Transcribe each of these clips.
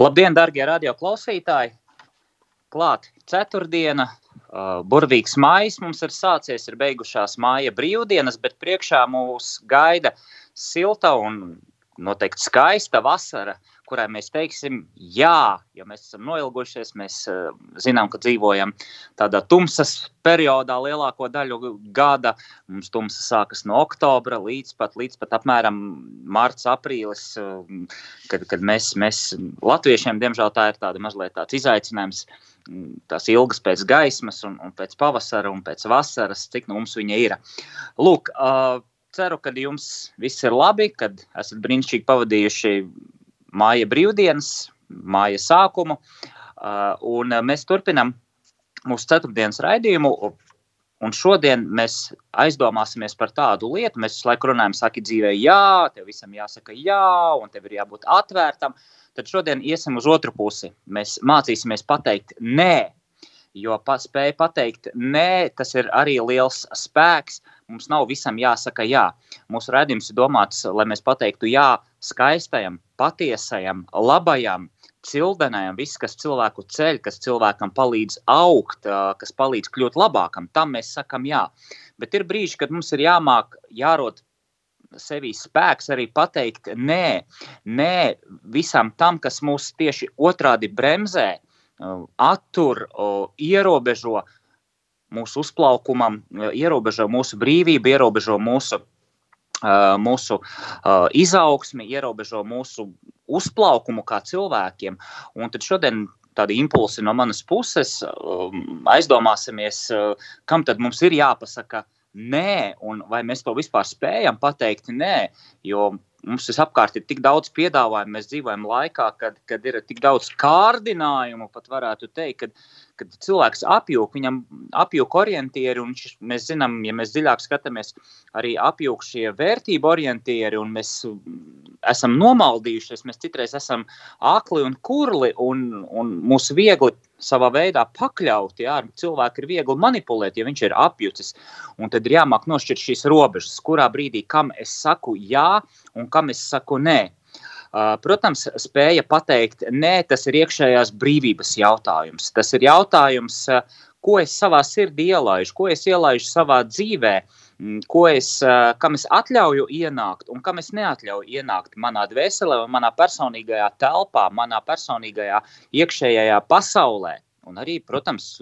Labdien, darbie radioklausītāji! Klāt ceturtdiena, uh, burvīgs mājas mums ir sācies, ir beigušās māja brīvdienas, bet priekšā mūs gaida silta un noteikti skaista vasara, kurai mēs teiksim, jā, jo mēs esam noilgušies. Mēs uh, zinām, ka dzīvojam tādā tumsas periodā lielāko daļu gada. Mums tumsa sākas no oktobra līdz pat, līdz pat apmēram marts, aprīlis, uh, kad, kad mēs, mēs latviešiem, diemžēl, tā ir tāda mazliet tāds izaicinājums. Tās ilgas pēc gaismas, un, un pēc pavasara un pēc vasaras, cik nu mums viņa ir. Lūk, uh, ceru, ka jums viss ir labi, kad esat brīnišķīgi pavadījuši māja brīvdienas, māja sākumu. Uh, un mēs turpinām mūsu ceturtdienas raidījumu. Un šodien mēs aizdomāsimies par tādu lietu, mēs visu laiku runājam, saki dzīvē, jā, tev visam jāsaka jā, un tev ir jābūt atvērtam. Tad šodien iesim uz otru pusi. Mēs mācīsimies pateikt nē, jo spēja pateikt nē, tas ir arī liels spēks. Mums nav visam jāsaka jā. Mūsu redzējums ir domāts, lai mēs pateiktu jā skaistajam, patiesajam, labajam, cildenajam, viss, kas cilvēku ceļ, kas cilvēkam palīdz augt, kas palīdz kļūt labākam, tam mēs sakam jā. Bet ir brīži, kad mums ir jāmāk, jārod sevī spēks arī pateikt nē, nē visam tam, kas mūs tieši otrādi bremzē, attur, ierobežo mūsu uzplaukumam, ierobežo mūsu brīvību, ierobežo mūsu, mūsu izaugsmi, ierobežo mūsu uzplaukumu kā cilvēkiem. Un tad šodien tādi impulsi no manas puses aizdomāsimies, kam tad mums ir jāpasaka nē, un vai mēs to vispār spējam pateikt nē, jo mums visapkārt ir tik daudz piedāvājumu. Mēs dzīvojam laikā, kad, kad ir tik daudz kārdinājumu, pat varētu teikt, kad, kad cilvēks apjūg, viņam apjūg orientieri, un šis, mēs zinām, ja mēs dziļāk skatāmies, arī apjūg šie vērtību orientieri, un mēs esam nomaldījušies, mēs citreiz esam akli un kurli, un, un mūs viegli savā veidā pakļauti. Jā, cilvēku ir viegli manipulēt, ja viņš ir apjucis. Un tad ir jāmāk nošķirt šīs robežas, kurā brīdī kam es saku jā un kam es saku nē. Protams, spēja pateikt, nē, tas ir iekšējās brīvības jautājums. Tas ir jautājums, ko es savā sirdī ielaidu, ko es ielaidu savā dzīvē, ko es, kam es atļauju ienākt un kam es neatļauju ienākt manā dvēselē, manā personīgajā telpā, manā personīgajā iekšējā pasaulē. Un arī, protams,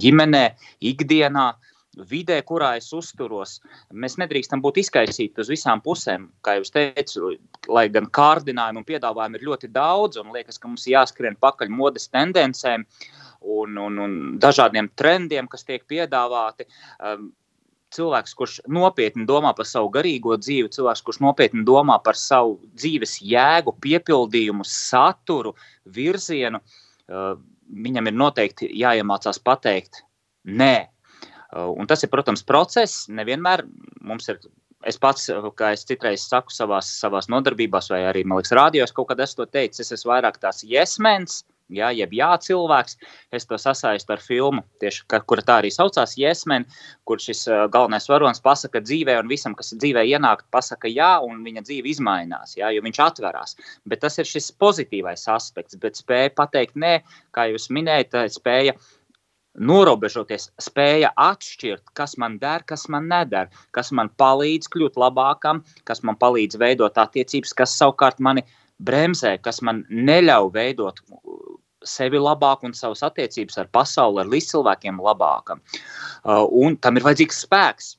ģimenē, ikdienā, uh, vidē, kurā es uzturos. Mēs nedrīkstam būt izkaisīti uz visām pusēm. Kā jau teicu, lai gan kārdinājumu un piedāvājumu ir ļoti daudz, un liekas, ka mums jāskrien pakaļ modes tendencēm un, un, un dažādiem trendiem, kas tiek piedāvāti. Um, cilvēks, kurš nopietni domā par savu garīgo dzīvi, cilvēks, kurš nopietni domā par savu dzīves jēgu, piepildījumu, saturu, virzienu, uh, viņam ir noteikti jāiemācās pateikt nē un tas ir, protams, process. Nevienmēr mums ir. Es pats, uh, kā es citreiz saku, savās, savās nodarbībās, vai arī, man liekas, rādījos kaut kad esmu to teicis, es esmu vairāk tās jesmens, ja, jeb jā, cilvēks. Es to sasaistu ar filmu, tieši, ka, kura tā arī saucās Jesmen, kur šis uh, galvenais varonis pasaka dzīvē, un visam, kas dzīvē ienāk, pasaka jā, un viņa dzīve izmainās, ja, jo viņš atverās. Bet tas ir šis pozitīvais aspekts, bet spēja pateikt nē, kā jūs minējat, spēja norobežoties, spēja atšķirt, kas man der, kas man neder, kas man palīdz kļūt labākam, kas man palīdz veidot attiecības, kas savukārt mani bremzē, kas man neļauj veidot sevi labāk un savas attiecības ar pasauli, ar līdzcilvēkiem labākam. Uh, un tam ir vajadzīgs spēks.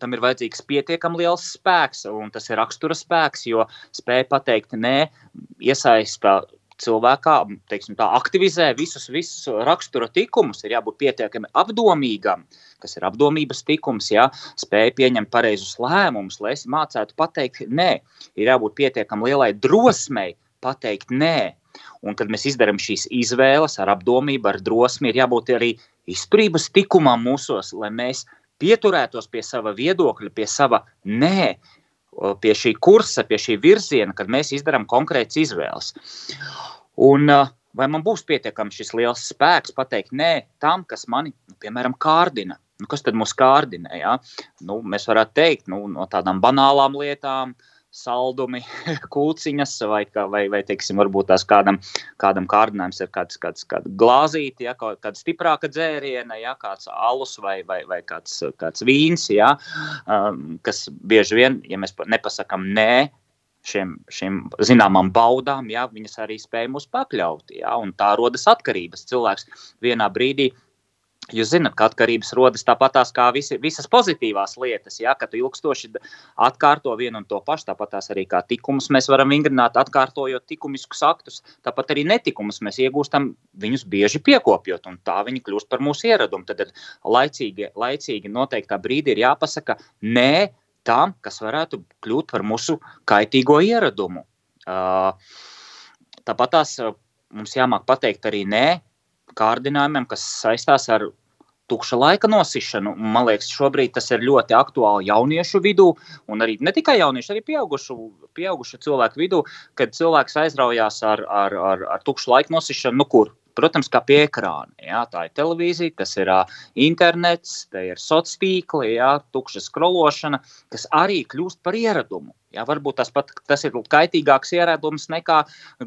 Tam ir vajadzīgs pietiekami liels spēks, un tas ir rakstura spēks, jo spēja pateikt nē, iesaista cilvēkā teiksim, tā, aktivizē visus, visus rakstura tikumus. Ir jābūt pietiekami apdomīgam, kas ir apdomības tikums, ja spēj pieņemt pareizus lēmumus, lai es mācētu pateikt nē. Ir jābūt pietiekami lielai drosmei pateikt nē. Un, kad mēs izdarām šīs izvēles ar apdomību, ar drosmi, ir jābūt arī izturības tikumam mūsos, lai mēs pieturētos pie sava viedokļa, pie sava nē, pie šī kursa, pie šī virziena, kad mēs izdarām konkrētas izvēles. Un, vai man būs pietiekams šis liels spēks pateikt nē tam, kas mani, nu, piemēram, kārdina? Nu, kas tad mūs kārdina? Ja? Nu, mēs varētu teikt, nu, no tādām banālām lietām, uh, saldumi, kūciņas, vai, vai, vai teiksim, varbūt tās kādam, kādam kārdinājums ir kāds, kāds, kāds glāzīti, ja, kāda stiprāka dzēriena, ja, kāds alus vai, vai, vai kāds, kāds vīns, ja, um, kas bieži vien, ja mēs nepasakam nē, šiem, šiem zināmām baudām, ja, viņas arī spēj mūs pakļaut. Ja, tā rodas atkarības. Cilvēks vienā brīdī Jūs zināt, ka atkarības rodas tāpatās kā visi, visas pozitīvās lietas, ja, kad ilgstoši atkārto vienu un to pašu, tāpatās arī kā tikumus mēs varam vingrināt, atkārtojot likumiskus aktus, tāpat arī netikumus mēs iegūstam viņus bieži piekopjot, un tā viņi kļūst par mūsu ieradumu. Tad laicīgi, laicīgi noteiktā brīdī ir jāpasaka nē tam, kas varētu kļūt par mūsu kaitīgo ieradumu. Tāpat tās mums jāmāk pateikt arī nē kārdinājumiem, kas saistās ar tukša laika nosišanu. Man liekas, šobrīd tas ir ļoti aktuāli jauniešu vidū, un arī ne tikai jauniešu, arī pieaugušu, pieaugušu cilvēku vidū, kad cilvēks aizraujās ar, ar, ar, ar tukšu laika nosišanu, nu kur Protams, kā pie ekrāna. Jā, tā ir televīzija, tas ir uh, internets, tā ir sociālā tīkla, jā, tukša skrološana, kas arī kļūst par ieradumu. Jā, varbūt tas, pat, tas ir kaitīgāks ieradums nekā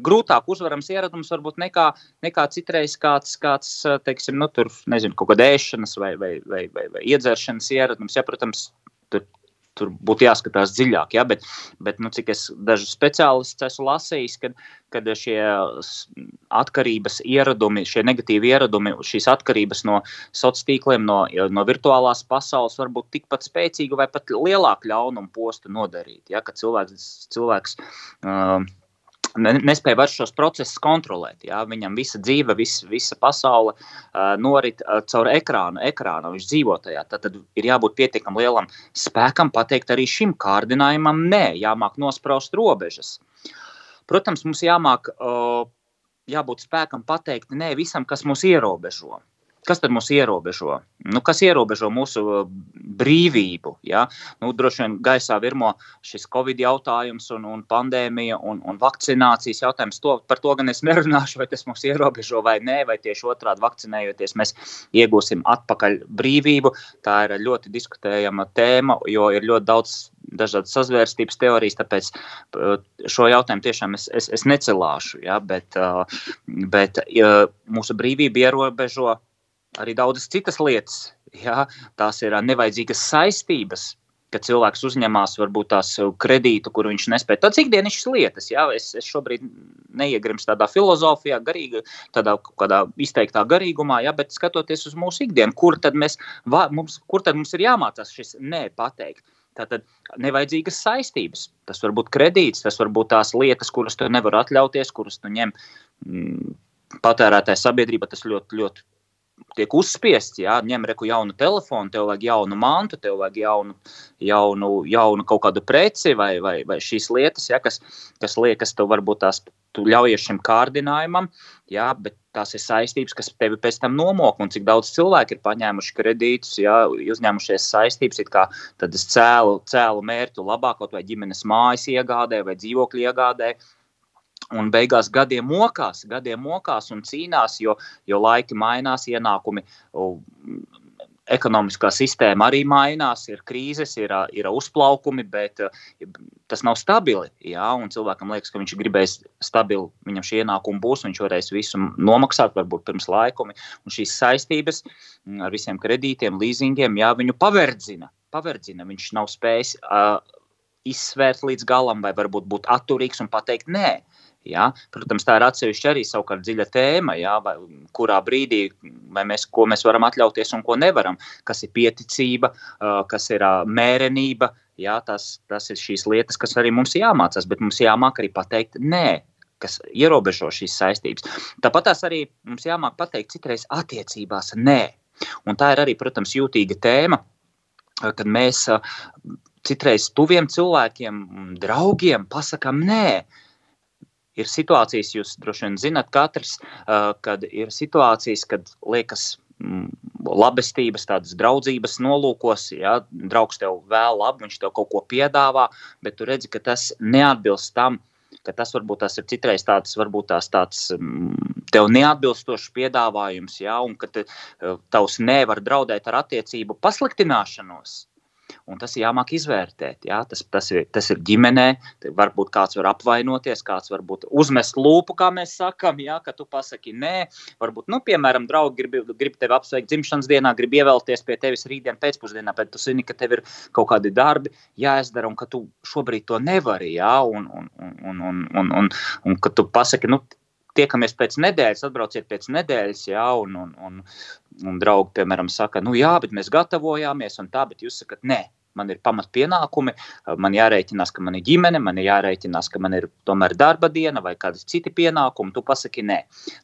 grūtāk uzvarams ieradums, varbūt nekā, nekā citreiz kāds, kāds teiksim, nu, tur, nezinu, kaut kāda ēšanas vai, vai, vai, vai, vai iedzeršanas ieradums. Jā, protams, tur tur būtu jāskatās dziļāk. Ja? Bet, bet nu, cik es dažus speciālistus esmu lasījis, kad, kad šie atkarības ieradumi, šie negatīvi ieradumi, šīs atkarības no sociāliem tīkliem, no, no virtuālās pasaules var būt tikpat spēcīga vai pat lielāka ļaunuma posta nodarīt. Ja? Kad cilvēks, cilvēks uh, nespēja vairs šos procesus kontrolēt. Jā. Viņam visa dzīve, vis, visa pasaule uh, norit uh, caur ekrānu, ekrānu. Viņš dzīvo tajā. Tad, tad ir jābūt pietiekam lielam spēkam pateikt arī šim kārdinājumam, nē, jāmāk nospraust robežas. Protams, mums jāmāk, uh, jābūt spēkam pateikt nē visam, kas mūs ierobežo. Kas tad mūs ierobežo? Nu, kas ierobežo mūsu uh, brīvību? Ja? Nu, droši vien gaisā virmo šis covid jautājums, un, un pandēmija un, un vakcinācijas jautājums. To, par to gan es nerunāšu, vai tas mūs ierobežo vai nē, vai tieši otrādi vakcinējoties, mēs iegūsim atpakaļ brīvību. Tā ir ļoti diskutējama tēma, jo ir ļoti daudz dažādas sazvērstības teorijas, tāpēc uh, šo jautājumu tiešām es, es, es necelāšu. Ja? Bet, uh, bet mūsu brīvība ierobežo arī daudzas citas lietas. Jā, tās ir nevajadzīgas saistības, ka cilvēks uzņemās varbūt tās kredītu, kuru viņš nespēja. Tāds ikdienas lietas, jā, es, es šobrīd neiegrimstu tādā filozofijā, garīga, tādā kādā izteiktā garīgumā, jā, bet skatoties uz mūsu ikdienu, kur tad, mēs, va, mums, kur tad mums ir jāmācās šis nē pateikt. Tātad nevajadzīgas saistības. Tas var būt kredīts, tas var būt tās lietas, kuras tu nevari atļauties, kuras tu ņem mm, patērētāja sabiedrība. Tas ļoti, ļoti tiek uzspiests, jā, ņem reku jaunu telefonu, tev vajag jaunu mantu, tev vajag jaunu, jaunu, jaunu kaut kādu preci vai, vai, vai šīs lietas, jā, kas, kas liekas, tev varbūt tās tu ļaujies šim kārdinājumam, jā, bet tās ir saistības, kas tevi pēc tam nomok, un cik daudz cilvēku ir paņēmuši kredītus, jā, uzņēmušies saistības, it kā tad es cēlu, cēlu mērķu labāk, kaut vai ģimenes mājas iegādē vai dzīvokļu iegādē, Un beigās gadiem mokās, gadiem mokās un cīnās, jo, jo laiki mainās, ienākumi, ekonomiskā sistēma arī mainās, ir krīzes, ir, ir uzplaukumi, bet tas nav stabili. Jā, cilvēkam liekas, ka viņš gribēs stabilu, viņam šie ienākumi būs, viņš varēs visu nomaksāt, varbūt pirms laikumi. Un šīs saistības ar visiem kredītiem, līzingiem, jā, viņu paverdzina. paverdzina. Viņš nav spējis uh, izsvērt līdz galam, vai varbūt būt atturīgs un pateikt nē. Uh, Ja? Protams, tā ir atsevišķa arī savukārt dziļa tēma, ja? vai, kurā brīdī mēs, mēs varam atļauties un ko nevaram. Kas ir pieticība, kas ir mērenība. Ja? Tas, tas ir šīs lietas, kas arī mums jāmācās, bet mums jāmāk arī pateikt nē. kas ierobežo šīs saistības. Tāpat arī mums jāmāk pateikt citreiz attiecībās nē. Un tā ir arī, protams, jūtīga tēma, kad mēs citreiz tuviem cilvēkiem, draugiem pasakām nē. Ir situācijas, jūs droši vien zinat, katrs, kad ir situācijas, kad liekas, labestības, tādas draudzības nolūkos, ja draugs tev vēl labi, viņš tev kaut ko piedāvā, bet tu redzi, ka tas neatbilst tam, ka tas varbūt tas ir citreiz tāds, varbūt tās tāds tev neatbilstošs piedāvājums, ja, un ka te, tavs nevar draudēt ar attiecību pasliktināšanos. Un tas ir jāmāk izvērtēt. Jā? Tas, tas, ir, tas ir ģimenē. Varbūt kāds var apvainoties, kāds var uzmest lūpu, kā mēs sakām, ka tu pasaki nē. Varbūt, nu, piemēram, draugi grib, grib tevi apsveikt dzimšanas dienā, grib ievēlties pie tevis rītdien pēcpusdienā, bet tu zini, ka tev ir kaut kādi darbi jāizdara un ka tu šobrīd to nevari. Jā? Un, un, un, un, un, un, un, un ka tu pasaki, nu, tiekamies pēc nedēļas, atbrauciet pēc nedēļas, jā, un, un, un, un draugi, piemēram, saka, nu jā, bet mēs gatavojāmies, un tā, bet jūs sakat, nē. Man ir pamat pienākumi, man jārēķinās, ka man ir ģimene, man ir jārēķinās, ka man ir tomēr darba diena vai kādi citi pienākumi. Tu pasaki, nē.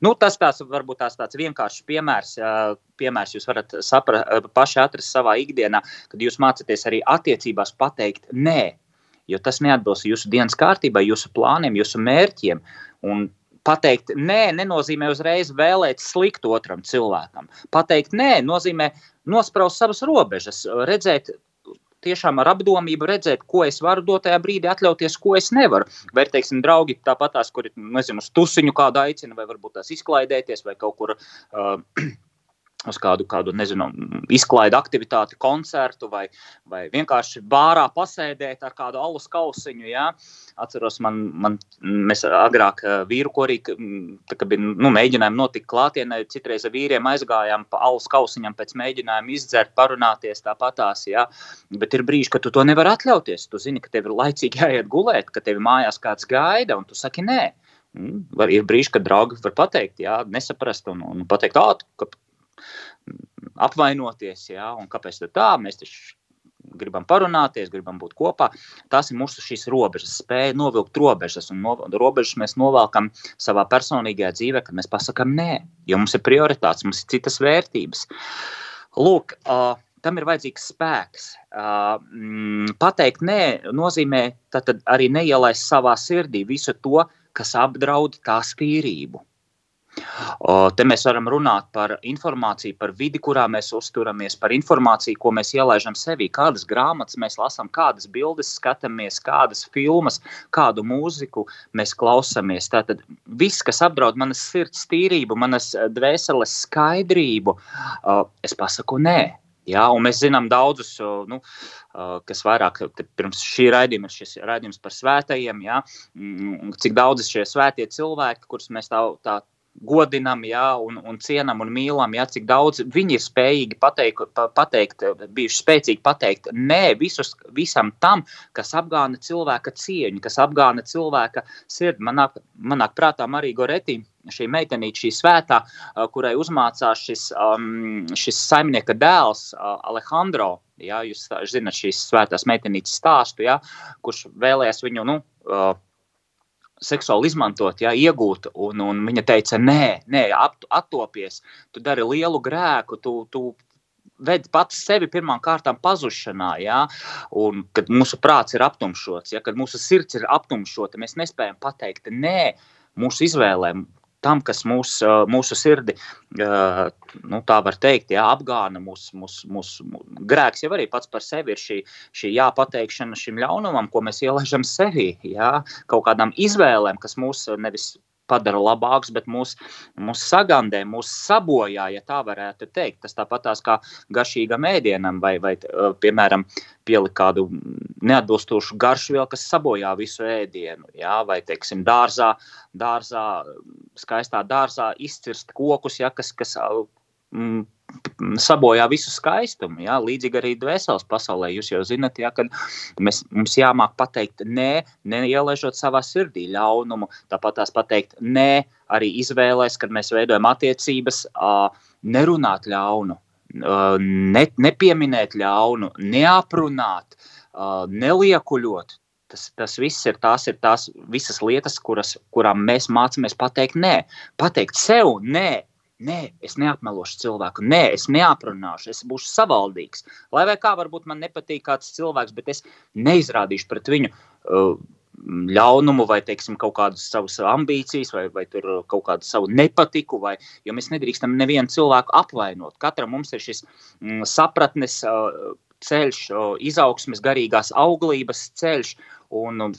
Nu, tas tās, varbūt tās tāds vienkāršs piemērs, piemērs jūs varat sapra, paši atrast savā ikdienā, kad jūs mācāties arī attiecībās pateikt nē, jo tas neatbilst jūsu dienas kārtībai, jūsu plāniem, jūsu mērķiem. Un Pateikt nē, nenozīmē uzreiz vēlēt sliktu otram cilvēkam. Pateikt nē, nozīmē nospraust savas robežas, redzēt tiešām ar apdomību redzēt, ko es varu dotajā brīdī atļauties, ko es nevaru. Vai, teiksim, draugi tāpat tās, kuri, nezinu, uz tusiņu kādu aicina, vai varbūt tās izklaidēties, vai kaut kur. Uh, uz kādu, kādu nezinu, izklaidu aktivitāti, koncertu vai, vai vienkārši bārā pasēdēt ar kādu alus kausiņu. Ja? Atceros, man, man, mēs agrāk eh, vīru korī, bija nu, mēģinājumi notikt klātienē, citreiz ar vīriem aizgājām pa alus kausiņam pēc mēģinājuma izdzert, parunāties tāpatās. Ja? Bet ir brīži, kad tu to nevar atļauties. Tu zini, ka tev ir laicīgi jāiet gulēt, ka tevi mājās kāds gaida, un tu saki nē. Mm, var, ir brīži, kad draugi var pateikt, jā, nesaprast un, un pateikt, ka apvainoties, jā, un kāpēc tā, mēs taču gribam parunāties, gribam būt kopā. Tas ir mūsu šīs robežas, spēja novilkt robežas, un no, robežas mēs novelkam savā personīgajā dzīvē, kad mēs pasakām nē, jo mums ir prioritātes, mums ir citas vērtības. Lūk, uh, tam ir vajadzīgs spēks. Uh, pateikt nē, nozīmē arī neielaist savā sirdī visu to, kas apdraud tās tīrību. Te mēs varam runāt par informāciju, par vidi, kurā mēs uzturamies, par informāciju, ko mēs ielaidām sevī, kādas grāmatas mēs lasām, kādas bildes skatāmies, kādas filmas, kādu mūziku mēs klausāmies. Tātad viss, kas apdraud manas sirds tīrību, manas dvēseles skaidrību, es pasaku nē. Ja, mēs zinām daudzus, nu, kas vairāk pirms šī raidījuma šis raidījums par svētajiem, ja, cik daudz šie svētie cilvēki, kurus mēs tā, tā godinam, jā, un, un cienam un mīlam, jā, cik daudz viņi ir spējīgi pateikt, pateikt bijuši spēcīgi pateikt nē visus, visam tam, kas apgāna cilvēka cieņu, kas apgāna cilvēka sirdi. Manāk, manāk prātā Marija Goretī, šī meitenīte, šī svētā, kurai uzmācās šis, um, šis saimnieka dēls uh, Alejandro. Jā, jūs zināt šīs svētās meitenītes stāstu, jā, kurš vēlējās viņu, nu, uh, seksuāli izmantot, ja, iegūt. Un, un viņa teica, nē, nē attopies, tu dari lielu grēku, tu, tu ved pats sevi pirmām kārtām pazušanā, ja, un kad mūsu prāts ir aptumšots, ja, kad mūsu sirds ir aptumšota, mēs nespējam pateikt nē mūsu izvēlēm, tam, kas mūs, mūsu sirdi, nu, tā var teikt, jā, apgāna mūsu mūs, mūs, grēks. Jau arī pats par sevi ir šī, šī jāpateikšana šim ļaunumam, ko mēs ielaižam sevī, jā, kaut kādām izvēlēm, kas mūs nevis padara labāks, bet mūs, mūs sagandē, mūs sabojā, ja tā varētu teikt. Tas tāpat tās kā garšīgam ēdienam vai, vai piemēram, pielikt kādu neatbilstošu garšvielu, kas sabojā visu ēdienu. Jā, vai, teiksim, dārzā, dārzā, skaistā dārzā izcirst kokus, ja, kas, kas mm, sabojā visu skaistumu. Jā, līdzīgi arī dvēseles pasaulē. Jūs jau zinat, jā, ka mēs, mums jāmāk pateikt nē, neielaižot savā sirdī ļaunumu. Tāpat tās pateikt nē, arī izvēlēs, kad mēs veidojam attiecības, nerunāt ļaunu, ne, nepieminēt ļaunu, neaprunāt, neliekuļot. Tas, tas viss ir tās, ir tās visas lietas, kuras, kurām mēs mācāmies pateikt nē. Pateikt sev nē. Nē, es neapmelošu cilvēku, nē, es neaprunāšu, es būšu savaldīgs. Lai vai kā varbūt man nepatīk kāds cilvēks, bet es neizrādīšu pret viņu uh, ļaunumu, vai teiksim, kaut kādas savas ambīcijas, vai, vai kaut kādu savu nepatiku, vai, jo mēs nedrīkstam nevienu cilvēku apvainot. Katram mums ir šis mm, sapratnes uh, ceļš, uh, izaugsmes, garīgās auglības ceļš. Un, um,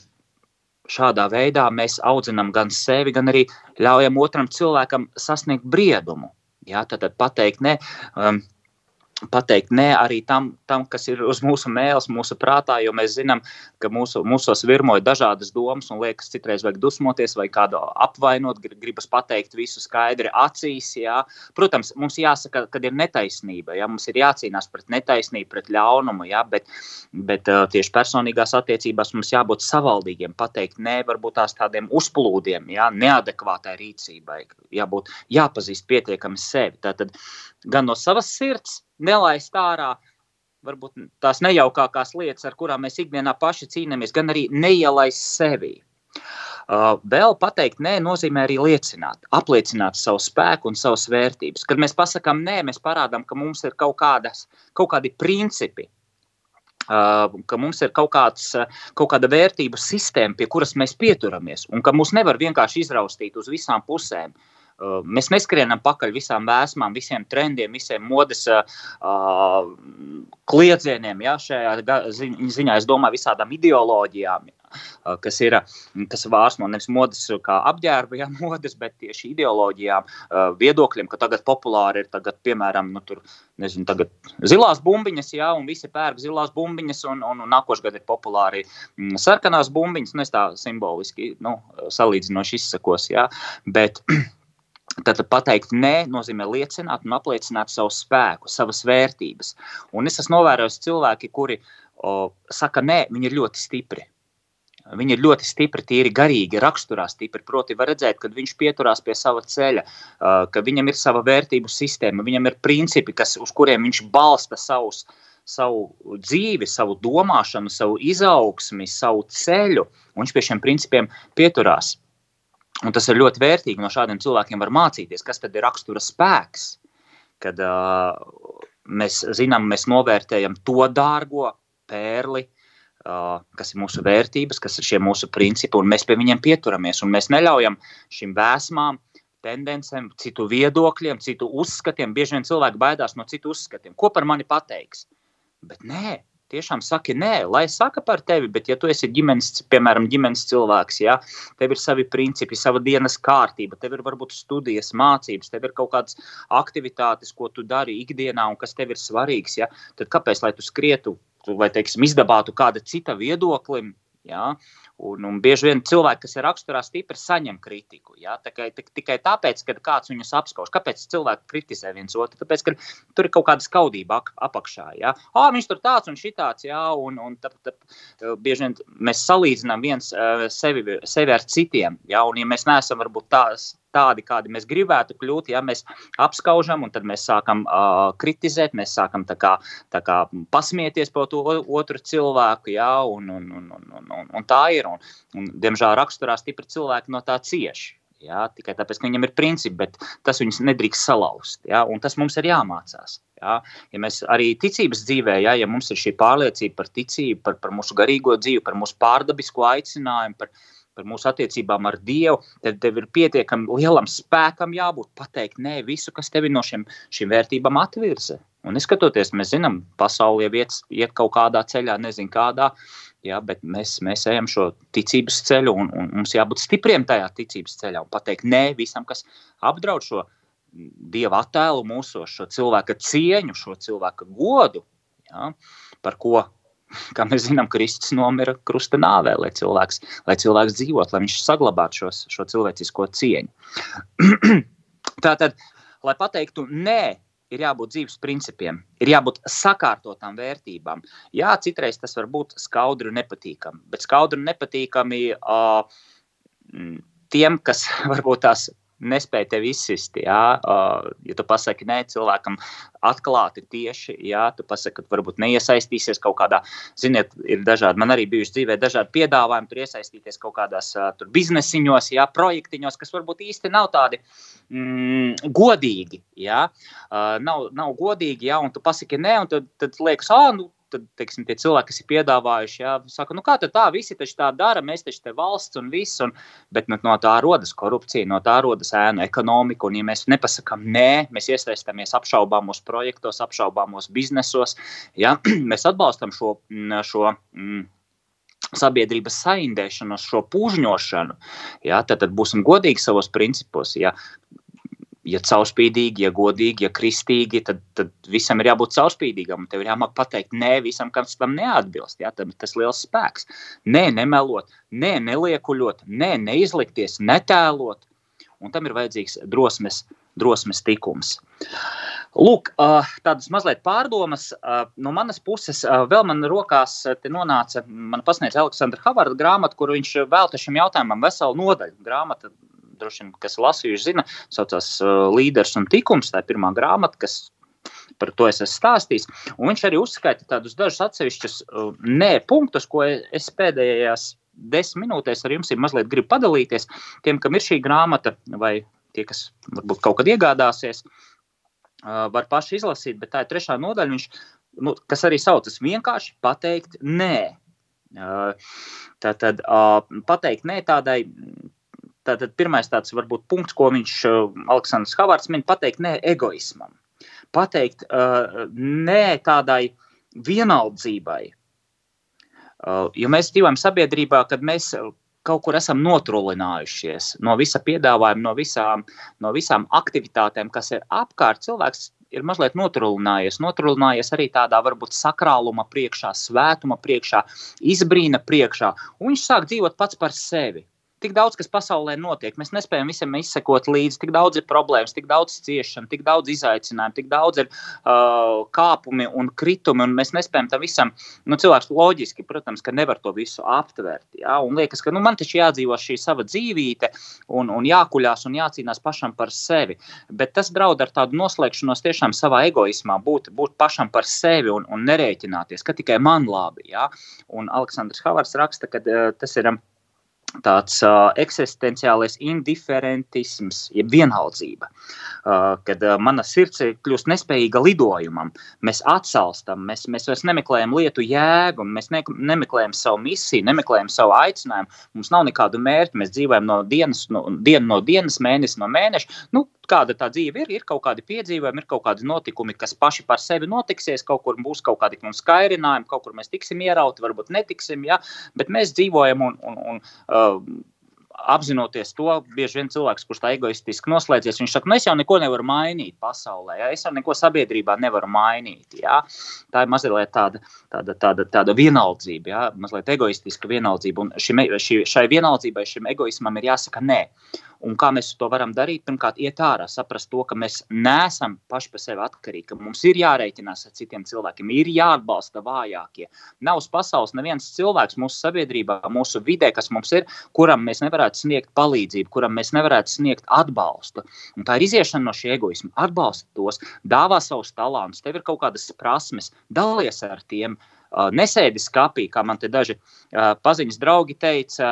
Šādā veidā mēs audzinām gan sevi, gan arī ļaujam otram cilvēkam sasniegt briedumu. Jā, tad, tad pateikt, ne, um, pateikt nē arī tam, tam, kas ir uz mūsu mēles, mūsu prātā, jo mēs zinām, ka mūsu, mūsos virmoja dažādas domas un liekas, citreiz vajag dusmoties vai kādu apvainot, gribas pateikt visu skaidri acīs. Jā. Protams, mums jāsaka, ka ir netaisnība, jā. mums ir jācīnās pret netaisnību, pret ļaunumu, jā, bet, bet tieši personīgās attiecībās mums jābūt savaldīgiem, pateikt nē, varbūt tās tādiem uzplūdiem, jā, neadekvātai rīcībai, jābūt jāpazīst pietiekami sevi. Tātad gan no savas sirds, nelaist ārā varbūt tās nejaukākās lietas, ar kurām mēs ikdienā paši cīnāmies, gan arī neielaist sevi. Uh, vēl pateikt, nē, nozīmē arī liecināt, apliecināt savu spēku un savas vērtības. Kad mēs pasakām nē, mēs parādām, ka mums ir kaut, kādas, kaut kādi principi, uh, ka mums ir kaut, kāds, kaut kāda vērtību sistēma, pie kuras mēs pieturamies, un ka mūs nevar vienkārši izraustīt uz visām pusēm. Uh, Mēs neskrienam pakaļ visām vēsmām, visiem trendiem, visiem modes uh, kliedzieniem. Ja, šajā ziņā es domāju visādām ideoloģijām, uh, kas ir kas vārsmo nevis modes kā apģērba, ja, modes, bet tieši ideoloģijām, uh, viedokļiem, ka tagad populāri ir, tagad, piemēram, nu, tur, nezinu, tagad zilās bumbiņas, ja, un visi pērk zilās bumbiņas, un, un, un nākošais gads ir populāri mm, sarkanās bumbiņas, nu, es tā simboliski, nu, salīdzinoši izsakos, ja, bet Tad pateikt nē, nozīmē liecināt un apliecināt savu spēku, savas vērtības. Un es esmu novērojis cilvēki, kuri o, saka nē, viņi ir ļoti stipri. Viņi ir ļoti stipri, tīri garīgi, raksturā stipri. Proti, var redzēt, ka viņš pieturās pie sava ceļa, ka viņam ir sava vērtību sistēma, viņam ir principi, kas, uz kuriem viņš balsta savus, savu dzīvi, savu domāšanu, savu izaugsmi, savu ceļu. Viņš pie šiem principiem pieturās. Un tas ir ļoti vērtīgi. No šādiem cilvēkiem var mācīties, kas tad ir rakstura spēks. Kad uh, mēs zinām, mēs novērtējam to dārgo pērli, uh, kas ir mūsu vērtības, kas ir šie mūsu principi, un mēs pie viņiem pieturamies. Mēs neļaujam šīm vēsmām, tendencēm, citu viedokļiem, citu uzskatiem. Bieži vien cilvēki baidās no citu uzskatiem. Ko par mani pateiks? Bet nē, tiešām saki nē, lai saka par tevi, bet ja tu esi ģimenes, piemēram, ģimenes cilvēks, ja, tev ir savi principi, sava dienas kārtība, tev ir varbūt studijas, mācības, tev ir kaut kādas aktivitātes, ko tu dari ikdienā un kas tev ir svarīgs, ja, tad kāpēc, lai tu skrietu vai, teiksim, izdabātu kāda cita viedoklim, Ja? Un, un bieži vien cilvēki, kas ir raksturā stipri, saņem kritiku. Ja? Tikai, tikai tāpēc, ka kāds viņus apskauž. Kāpēc cilvēki kritizē viens otru? Tāpēc, ka tur ir kaut kāda skaudība apakšā. Ja? Ah, viņš tur tāds un šitāds, ja? un, un tā, tā, bieži vien mēs salīdzinām viens sevi, sevi ar citiem. Ja? Un, ja mēs neesam varbūt tās tādi, kādi mēs gribētu kļūt, ja mēs apskaužam, un tad mēs sākam uh, kritizēt, mēs sākam tā kā, tā kā pasmieties par to otru cilvēku, ja, un, un, un, un, un, un tā ir. Un, un, diemžēl raksturā stipri cilvēki no tā cieši. Ja, tikai tāpēc, ka viņam ir principi, bet tas viņus nedrīkst salauzt. Ja, tas mums ir jāmācās. Ja, ja mēs arī ticības dzīvē, ja, ja mums ir šī pārliecība par ticību, par, par mūsu garīgo dzīvi, par mūsu pārdabisko aicinājumu, par, par mūsu attiecībām ar Dievu, tad tev ir pietiekami lielam spēkam jābūt pateikt nē visu, kas tevi no šiem, šīm vērtībām atvirza. Un neskatoties, mēs zinām, pasaulē iet, iet kaut kādā ceļā, nezinu kādā, ja, bet mēs, mēs ejam šo ticības ceļu un, un mums jābūt stipriem tajā ticības ceļā un pateikt nē visam, kas apdraud šo Dieva attēlu mūsu, šo cilvēka cieņu, šo cilvēka godu, ja, par ko kā mēs zinām, Kristus nomira krusta nāvē, lai cilvēks, lai cilvēks dzīvotu, lai viņš saglabātu šos, šo cilvēcisko cieņu. Tātad, lai pateiktu, nē, ir jābūt dzīves principiem, ir jābūt sakārtotām vērtībām. Jā, citreiz tas var būt skaudri un nepatīkami, bet skaudri un nepatīkami uh, tiem, kas varbūt tās nespēja tevi izsist. Jā, uh, ja tu pasaki nē cilvēkam atklāti tieši, jā, tu pasaki, ka varbūt neiesaistīsies kaut kādā, ziniet, ir dažādi, man arī bijuši dzīvē dažādi piedāvājumi, tur iesaistīties kaut kādās uh, biznesiņos, jā, projektiņos, kas varbūt īsti nav tādi mm, godīgi, jā, uh, nav, nav godīgi, un tu pasaki nē, un tad, tad liekas, ah, nu, tad teiksim, tie cilvēki, kas ir piedāvājuši, jā, saka, nu kā tā, visi taču tā dara, mēs taču te valsts un viss, un, bet nu, no tā rodas korupcija, no tā rodas ēnu ekonomika, un ja mēs nepasakām nē, mēs iesaistāmies apšaubāmos projektos, apšaubāmos biznesos, jā, mēs atbalstam šo, šo mm, sabiedrības saindēšanu, šo pūžņošanu, ja, tad, tad būsim godīgi savos principos. Ja ja caurspīdīgi, ja godīgi, ja kristīgi, tad, tad visam ir jābūt caurspīdīgam. Tev ir jāmāk pateikt, nē, visam, kas tam neatbilst. Jā, tas ir liels spēks. Nē, nemelot, nē, neliekuļot, nē, neizlikties, netēlot. Un tam ir vajadzīgs drosmes, drosmes tikums. Lūk, tādas mazliet pārdomas no manas puses. Vēl man rokās nonāca, man pasniedz Aleksandra Havarda grāmata, kur viņš velta šim jautājumam veselu nodaļu. Grāmata droši vien, kas lasījuši, zina, saucās uh, Līderis un Tikums. Tā ir pirmā grāmata, kas par to es esmu stāstījis. Un viņš arī uzskaita tādus dažus atsevišķus uh, nē punktus, ko es pēdējās desmit minūtēs ar jums mazliet gribu padalīties. Tiem, kam ir šī grāmata, vai tie, kas varbūt kaut kad iegādāsies, uh, var paši izlasīt, bet tā ir trešā nodaļa. Viņš, nu, kas arī saucas vienkārši pateikt nē. Tātad pateikt nē tādai Tātad pirmais tāds varbūt punkts, ko viņš, uh, Aleksandrs Havārds, min pateikt nē egoismam. Pateikt uh, nē tādai vienaldzībai. Uh, jo mēs dzīvojam sabiedrībā, kad mēs kaut kur esam notrulinājušies no visa piedāvājuma, no visām, no visām aktivitātēm, kas ir apkārt. Cilvēks ir mazliet notrulinājies. Notrulinājies arī tādā varbūt sakrāluma priekšā, svētuma priekšā, izbrīna priekšā. Un viņš sāk dzīvot pats par sevi tik daudz, kas pasaulē notiek. Mēs nespējam visam izsekot līdzi. Tik daudz ir problēmas, tik daudz ciešanu, tik daudz izaicinājumu, tik daudz ir uh, kāpumi un kritumi. Un mēs nespējam tam visam, nu, cilvēks loģiski, protams, ka nevar to visu aptvert. Ja? Un liekas, ka nu, man taču jādzīvo šī sava dzīvīte un, un jākuļās un jācīnās pašam par sevi. Bet tas draud ar tādu noslēgšanos tiešām savā egoismā, būt, būt pašam par sevi un, un nerēķināties, ka tikai man labi. Ja? Un Aleksandrs Havars raksta, ka uh, tas ir. Um, tāds uh, eksistenciālais indiferentisms, jeb vienaldzība, uh, kad uh, mana sirds ir kļūst nespējīga lidojumam. Mēs atsalstam, mēs, mēs vairs nemeklējam lietu jēgu, mēs ne, nemeklējam savu misiju, nemeklējam savu aicinājumu. Mums nav nekādu mērķu, mēs dzīvojam no dienas, no, dienu no dienas, mēnesi no mēneša. Nu, kāda tā dzīve ir, ir kaut kādi piedzīvojumi, ir kaut kādi notikumi, kas paši par sevi notiksies, kaut kur būs kaut kādi mums skairinājumi, kaut kur mēs tiksim ierauti, varbūt netiksim, ja? bet mēs dzīvojam un, un, un uh, um, apzinoties to, bieži vien cilvēks, kurš tā egoistiski noslēdzies, viņš saka, nu, es jau neko nevaru mainīt pasaulē, ja? es jau neko sabiedrībā nevaru mainīt. Ja? Tā ir mazliet tāda, tāda, tāda, tāda vienaldzība, ja? mazliet egoistiska vienaldzība. Un šim, šī, šai vienaldzībai, šim egoismam ir jāsaka nē. Un kā mēs to varam darīt? Pirmkārt, iet ārā, saprast to, ka mēs neesam paši par sevi atkarīgi, ka mums ir jārēķinās ar citiem cilvēkiem, ir jāatbalsta vājākie. Nav uz pasaules neviens cilvēks mūsu sabiedrībā, mūsu vidē, kas mums ir, kuram mēs nevarētu sniegt palīdzību, kuram mēs nevarētu sniegt atbalstu. Un tā ir iziešana no šī egoisma. Atbalsta tos, dāvā savus talantus, tev ir kaut kādas prasmes, dalies ar tiem. Uh, nesēdi skapī, kā man te daži paziņas draugi teica,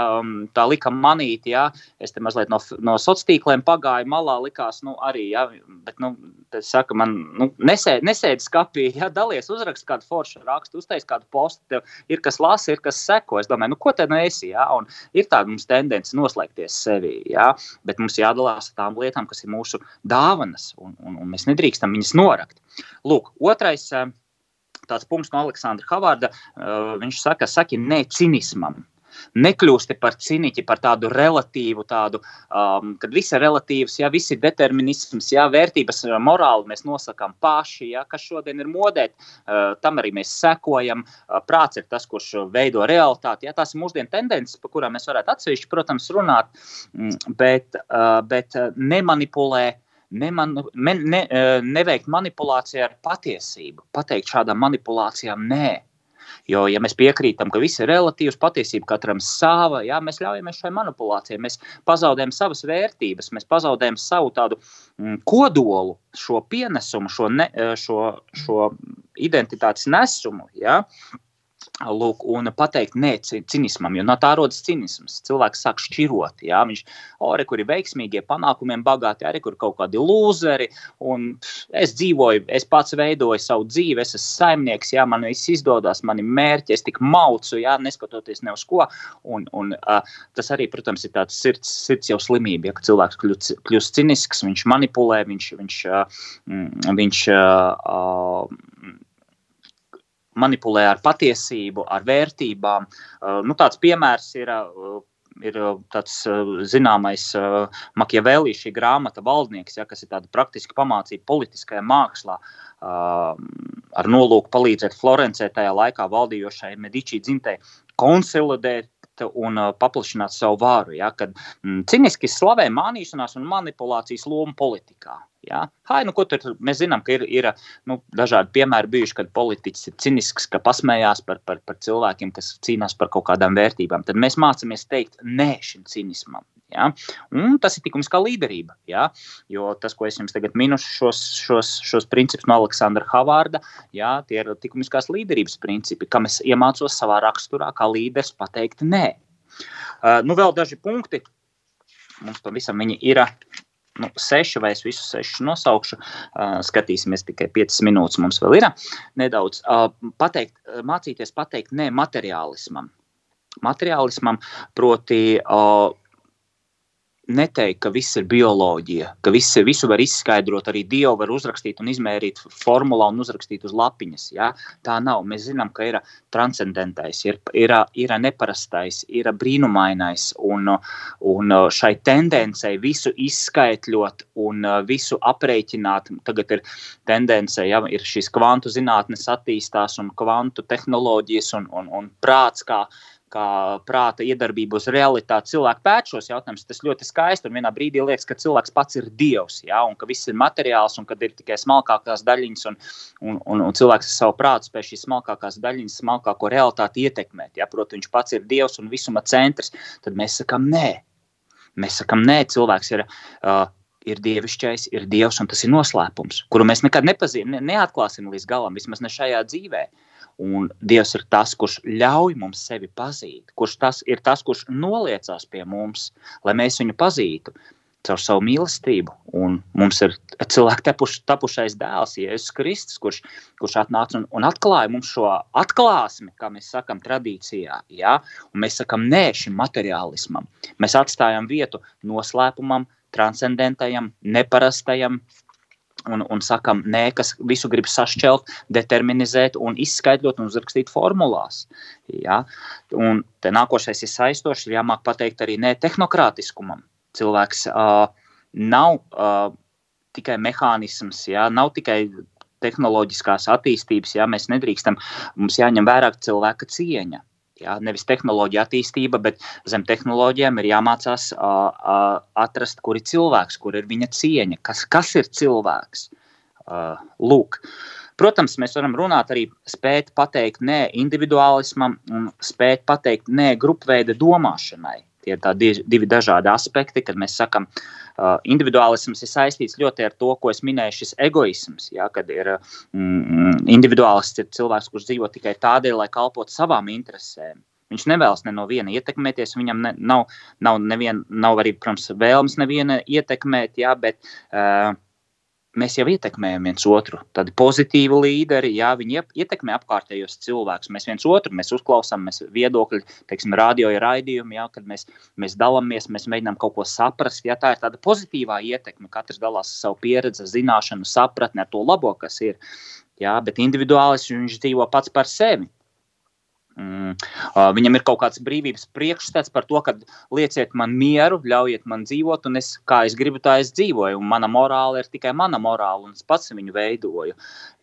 tā lika manīt, jā, es te mazliet no, no sociāliem tīkliem pagāju malā, likās, nu, arī, jā, bet, nu, tas saka, man, nu, nesēdi, nesēdi skapī, jā, dalies, uzrakst kādu foršu rakstu, uztais kādu postu, tev ir kas lasa, ir kas seko, es domāju, nu, ko te nu esi, jā, un ir tāda mums tendence noslēgties sevī, jā, bet mums jādalās ar tām lietām, kas ir mūsu dāvanas, un, un, un mēs nedrīkstam viņas norakt. Lūk, otrais, uh, tāds punkts no Aleksandra Havārda. Uh, viņš saka, saki nē cinismam. Nekļūsti par cīniķi, par tādu relatīvu, tādu, um, kad viss ir relatīvs, ja viss ir determinisms, ja vērtības, uh, morāli mēs nosakām paši, ja kas šodien ir modē, uh, tam arī mēs sekojam. Uh, prāts ir tas, kurš veido realitāti. Ja, tās ir mūsdienu tendences, par kurām mēs varētu atsevišķi, protams, runāt, mm, bet, uh, bet uh, nemanipulē neman, ne, ne, neveikt manipulāciju ar patiesību, pateikt šādām manipulācijām nē. Jo, ja mēs piekrītam, ka viss ir relatīvs, patiesība katram sava, jā, mēs ļaujamies šai manipulācijai, mēs pazaudējam savas vērtības, mēs pazaudējam savu tādu mm, kodolu, šo pienesumu, šo, ne, šo, šo identitātes nesumu. Jā. Lūk, un pateikt, nē, cinismam, jo no tā rodas cinisms. Cilvēks sāk šķirot. Jā, viņš arī kur ir veiksmīgie, panākumiem bagāti, arī kur kaut kādi lūzeri. Es dzīvoju, es pats veidoju savu dzīvi, es esmu saimnieks, jā, man viss izdodas, man ir mērķi, es tik maucu, jā, neskatoties ne uz ko. Un, un, uh, tas arī, protams, ir tāds sirds, sirds jau slimība, ja cilvēks kļūst, kļūst cinisks, viņš manipulē, viņš, viņš, uh, viņš uh, uh, manipulē ar patiesību, ar vērtībām. Uh, nu, tāds piemērs ir. Uh, ir tāds zināmais Makiavēlī, šī grāmata valdnieks, ja, kas ir tāda praktiski pamācība politiskajā mākslā, ar nolūku palīdzēt Florencē tajā laikā valdījošai Medici dzimtei konsolidēt un uh, paplašināt savu vāru. Ja, kad mm, ciniski slavē mānīšanās un manipulācijas lomu politikā. Ja? Hai, nu, tur, mēs zinām, ka ir, ir nu, dažādi piemēri bijuši, kad politiķis ir cinisks, ka pasmējās par, par, par cilvēkiem, kas cīnās par kaut kādām vērtībām. Tad mēs mācāmies teikt nē šim cinismam. Ja? Un tas ir tikums kā līderība. Ja? Jo tas, ko es jums tagad minu, šos, šos, šos principus no Aleksandra Havārda, ja? tie ir likumiskās līderības principi, kam es iemācos savā raksturā, kā līderis pateikt nē. Uh, nu, vēl daži punkti. Mums pavisam viņi ir nu, seši, vai es visus sešus nosaukšu. Uh, skatīsimies tikai piecas minūtes. Mums vēl ir nedaudz. Uh, pateikt, mācīties pateikt nē materiālismam. Materiālismam, proti, uh, neteikt, ka viss ir bioloģija, ka viss, visu var izskaidrot, arī Dievu var uzrakstīt un izmērīt formulā un uzrakstīt uz lapiņas. Ja? Tā nav. Mēs zinām, ka ir transcendentais, ir, ir, ir neparastais, ir brīnumainais, un, un šai tendencei visu izskaidrot un visu aprēķināt. Tagad ir tendence, ja ir šīs kvantu zinātnes attīstās un kvantu tehnoloģijas un, un, un prāts kā kā prāta iedarbību uz realitāti. Cilvēki pēc šos jautājumus, tas ļoti skaisti. Un vienā brīdī liekas, ka cilvēks pats ir dievs, ja, un ka viss ir materiāls, un ka ir tikai smalkākās daļiņas, un, un, un, un cilvēks ar savu prātu spēj šīs smalkākās daļiņas, smalkāko realitāti ietekmēt. Ja, Protams, viņš pats ir dievs un visuma centrs. Tad mēs sakām, nē, mēs sakām, nē, cilvēks ir. Uh, ir dievišķais, ir dievs, un tas ir noslēpums, kuru mēs nekad nepazīstam, ne, neatklāsim līdz galam, vismaz ne šajā dzīvēm. Un Dievs ir tas, kurš ļauj mums sevi pazīt, kurš tas ir tas, kurš noliecās pie mums, lai mēs viņu pazītu caur savu mīlestību. Un mums ir cilvēks tapuš, tapušais dēls, Jēzus Kristus, kurš, kurš atnāca un, un atklāja mums šo atklāsmi, kā mēs sakām, tradīcijā. Ja? Un mēs sakām, nē, šim materiālismam. Mēs atstājam vietu noslēpumam, transcendentajam, neparastajam, un, un sakam, nē, kas visu grib sašķelt, determinizēt un izskaidrot un uzrakstīt formulās. Ja? Un te nākošais ir saistošs, ir jāmāk pateikt arī nē tehnokrātiskumam. Cilvēks uh, nav uh, tikai mehānisms, ja? nav tikai tehnoloģiskās attīstības, ja mēs nedrīkstam, mums jāņem vērā cilvēka cieņa. Ja, nevis tehnoloģija attīstība, bet zem tehnoloģijām ir jāmācās uh, uh, atrast, kur ir cilvēks, kur ir viņa cieņa, kas, kas ir cilvēks. Uh, lūk. Protams, mēs varam runāt arī spēt pateikt nē individuālismam un spēt pateikt nē grupveida domāšanai. Tie ir divi dažādi aspekti, kad mēs sakām, uh, individuālisms ir saistīts ļoti ar to, ko es minēju, šis egoisms. Ja, kad ir mm, individuālists, ir cilvēks, kurš dzīvo tikai tādēļ, lai kalpotu savām interesēm. Viņš nevēlas ne no viena ietekmēties, viņam ne, nav, nav, nevien, nav arī, protams, vēlmes neviena ietekmēt, jā, bet uh, mēs jau ietekmējam viens otru. Tādi pozitīvi līderi, jā, viņi ietekmē apkārtējos cilvēkus. Mēs viens otru mēs uzklausām, mēs viedokļi, teiksim, radio ir raidījumi, jā, kad mēs, mēs dalāmies, mēs mēģinām kaut ko saprast. Jā, tā ir tāda pozitīvā ietekme. Katrs dalās ar savu pieredzi, zināšanu, sapratni ar to labo, kas ir. Jā, bet individuālis viņš dzīvo pats par sevi. Mm. Uh, viņam ir kaut kāds brīvības priekšstats par to, ka lieciet man mieru, ļaujiet man dzīvot, un es, kā es gribu, tā es dzīvoju. Un mana morāla ir tikai mana morāla, un es pats viņu veidoju.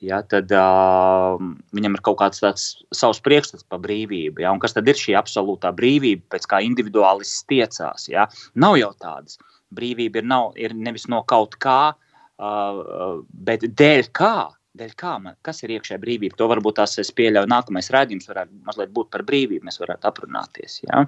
Ja, tad uh, viņam ir kaut kāds tāds savs priekšstats par brīvību. Ja, un kas tad ir šī absolūtā brīvība, pēc kā individuālists tiecās? Ja? Nav jau tādas. Brīvība ir, nav, ir nevis no kaut kā, uh, bet dēļ kā Dēļ kā man, kas ir iekšējā brīvība? To varbūt tās es pieļauju. Nākamais rādījums varētu mazliet būt par brīvību. Mēs varētu aprunāties. Ja?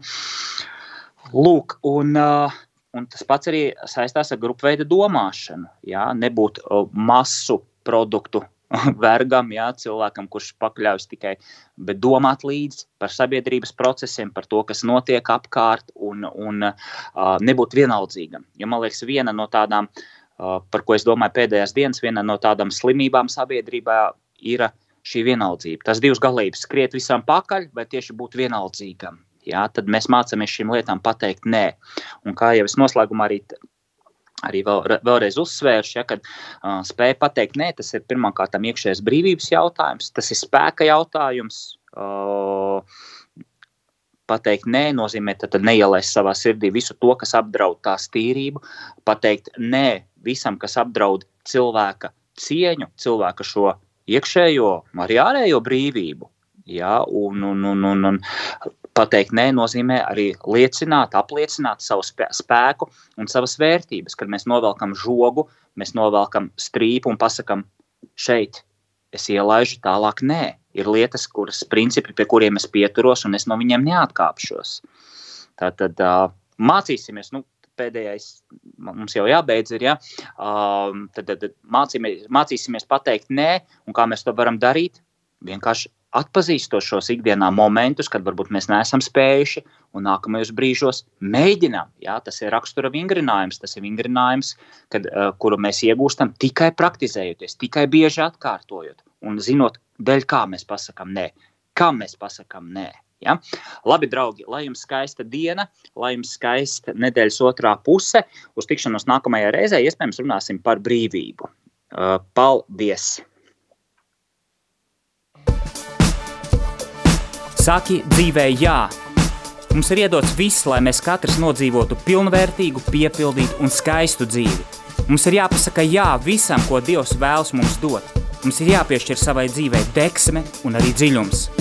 Lūk, un, un tas pats arī saistās ar grupu veidu domāšanu. Ja? Nebūt masu produktu vergam, jā, cilvēkam, kurš pakļaujas tikai, bet domāt līdzi par sabiedrības procesiem, par to, kas notiek apkārt, un, un uh, nebūt vienaldzīgam. Jo man liekas, viena no tādām, uh, par ko es domāju pēdējās dienas, viena no tādām slimībām sabiedrībā ir šī vienaldzība. Tas divas galības skriet visam pakaļ, vai tieši būt vienaldzīgam. Jā, tad mēs mācāmies šīm lietām pateikt nē. Un kā jau es noslēgumā arī arī vēl, vēlreiz uzsvēršu, ja, ka uh, spēja pateikt, nē, tas ir pirmkārt iekšējais brīvības jautājums, tas ir spēka jautājums. Uh, pateikt, nē, nozīmē, tad neielaist savā sirdī visu to, kas apdraud tās tīrību, pateikt, nē, visam, kas apdraud cilvēka cieņu, cilvēka šo iekšējo, arī ārējo brīvību. Ja, un, un, un, un, un pateikt nē, nozīmē arī liecināt, apliecināt savu spēku un savas vērtības. Kad mēs novelkam žogu, mēs novelkam strīpu un pasakām, šeit es ielaižu, tālāk nē. Ir lietas, kuras principi, pie kuriem es pieturos, un es no viņiem neatkāpšos. Tātad mācīsimies. Nu, Pēdējais mums jau jābeidz, ir. Ja? Uh, tad, tad, tad mācīsimies, mācīsimies pateikt nē, un kā mēs to varam darīt. Vienkārši atpazīstot šos ikdienā momentus, kad varbūt mēs neesam spējuši, un nākamajos brīžos mēģinām. Jā, tas ir rakstura vingrinājums, tas ir vingrinājums, kad, uh, kuru mēs iegūstam tikai praktizējoties, tikai bieži atkārtojot un zinot, dēļ kā mēs pasakām nē, kam mēs pasakām nē. Ja? Labi, draugi, lai jums skaista diena, lai jums skaista nedēļas otrā puse. Uz tikšanos nākamajā reizē iespējams runāsim par brīvību. Uh, paldies! Saki dzīvē jā. Mums ir iedots viss, lai mēs katrs nodzīvotu pilnvērtīgu, piepildītu un skaistu dzīvi. Mums ir jāpasaka jā visam, ko Dievs vēlas mums dot. Mums ir jāpiešķir savai dzīvei deksme un arī dziļums.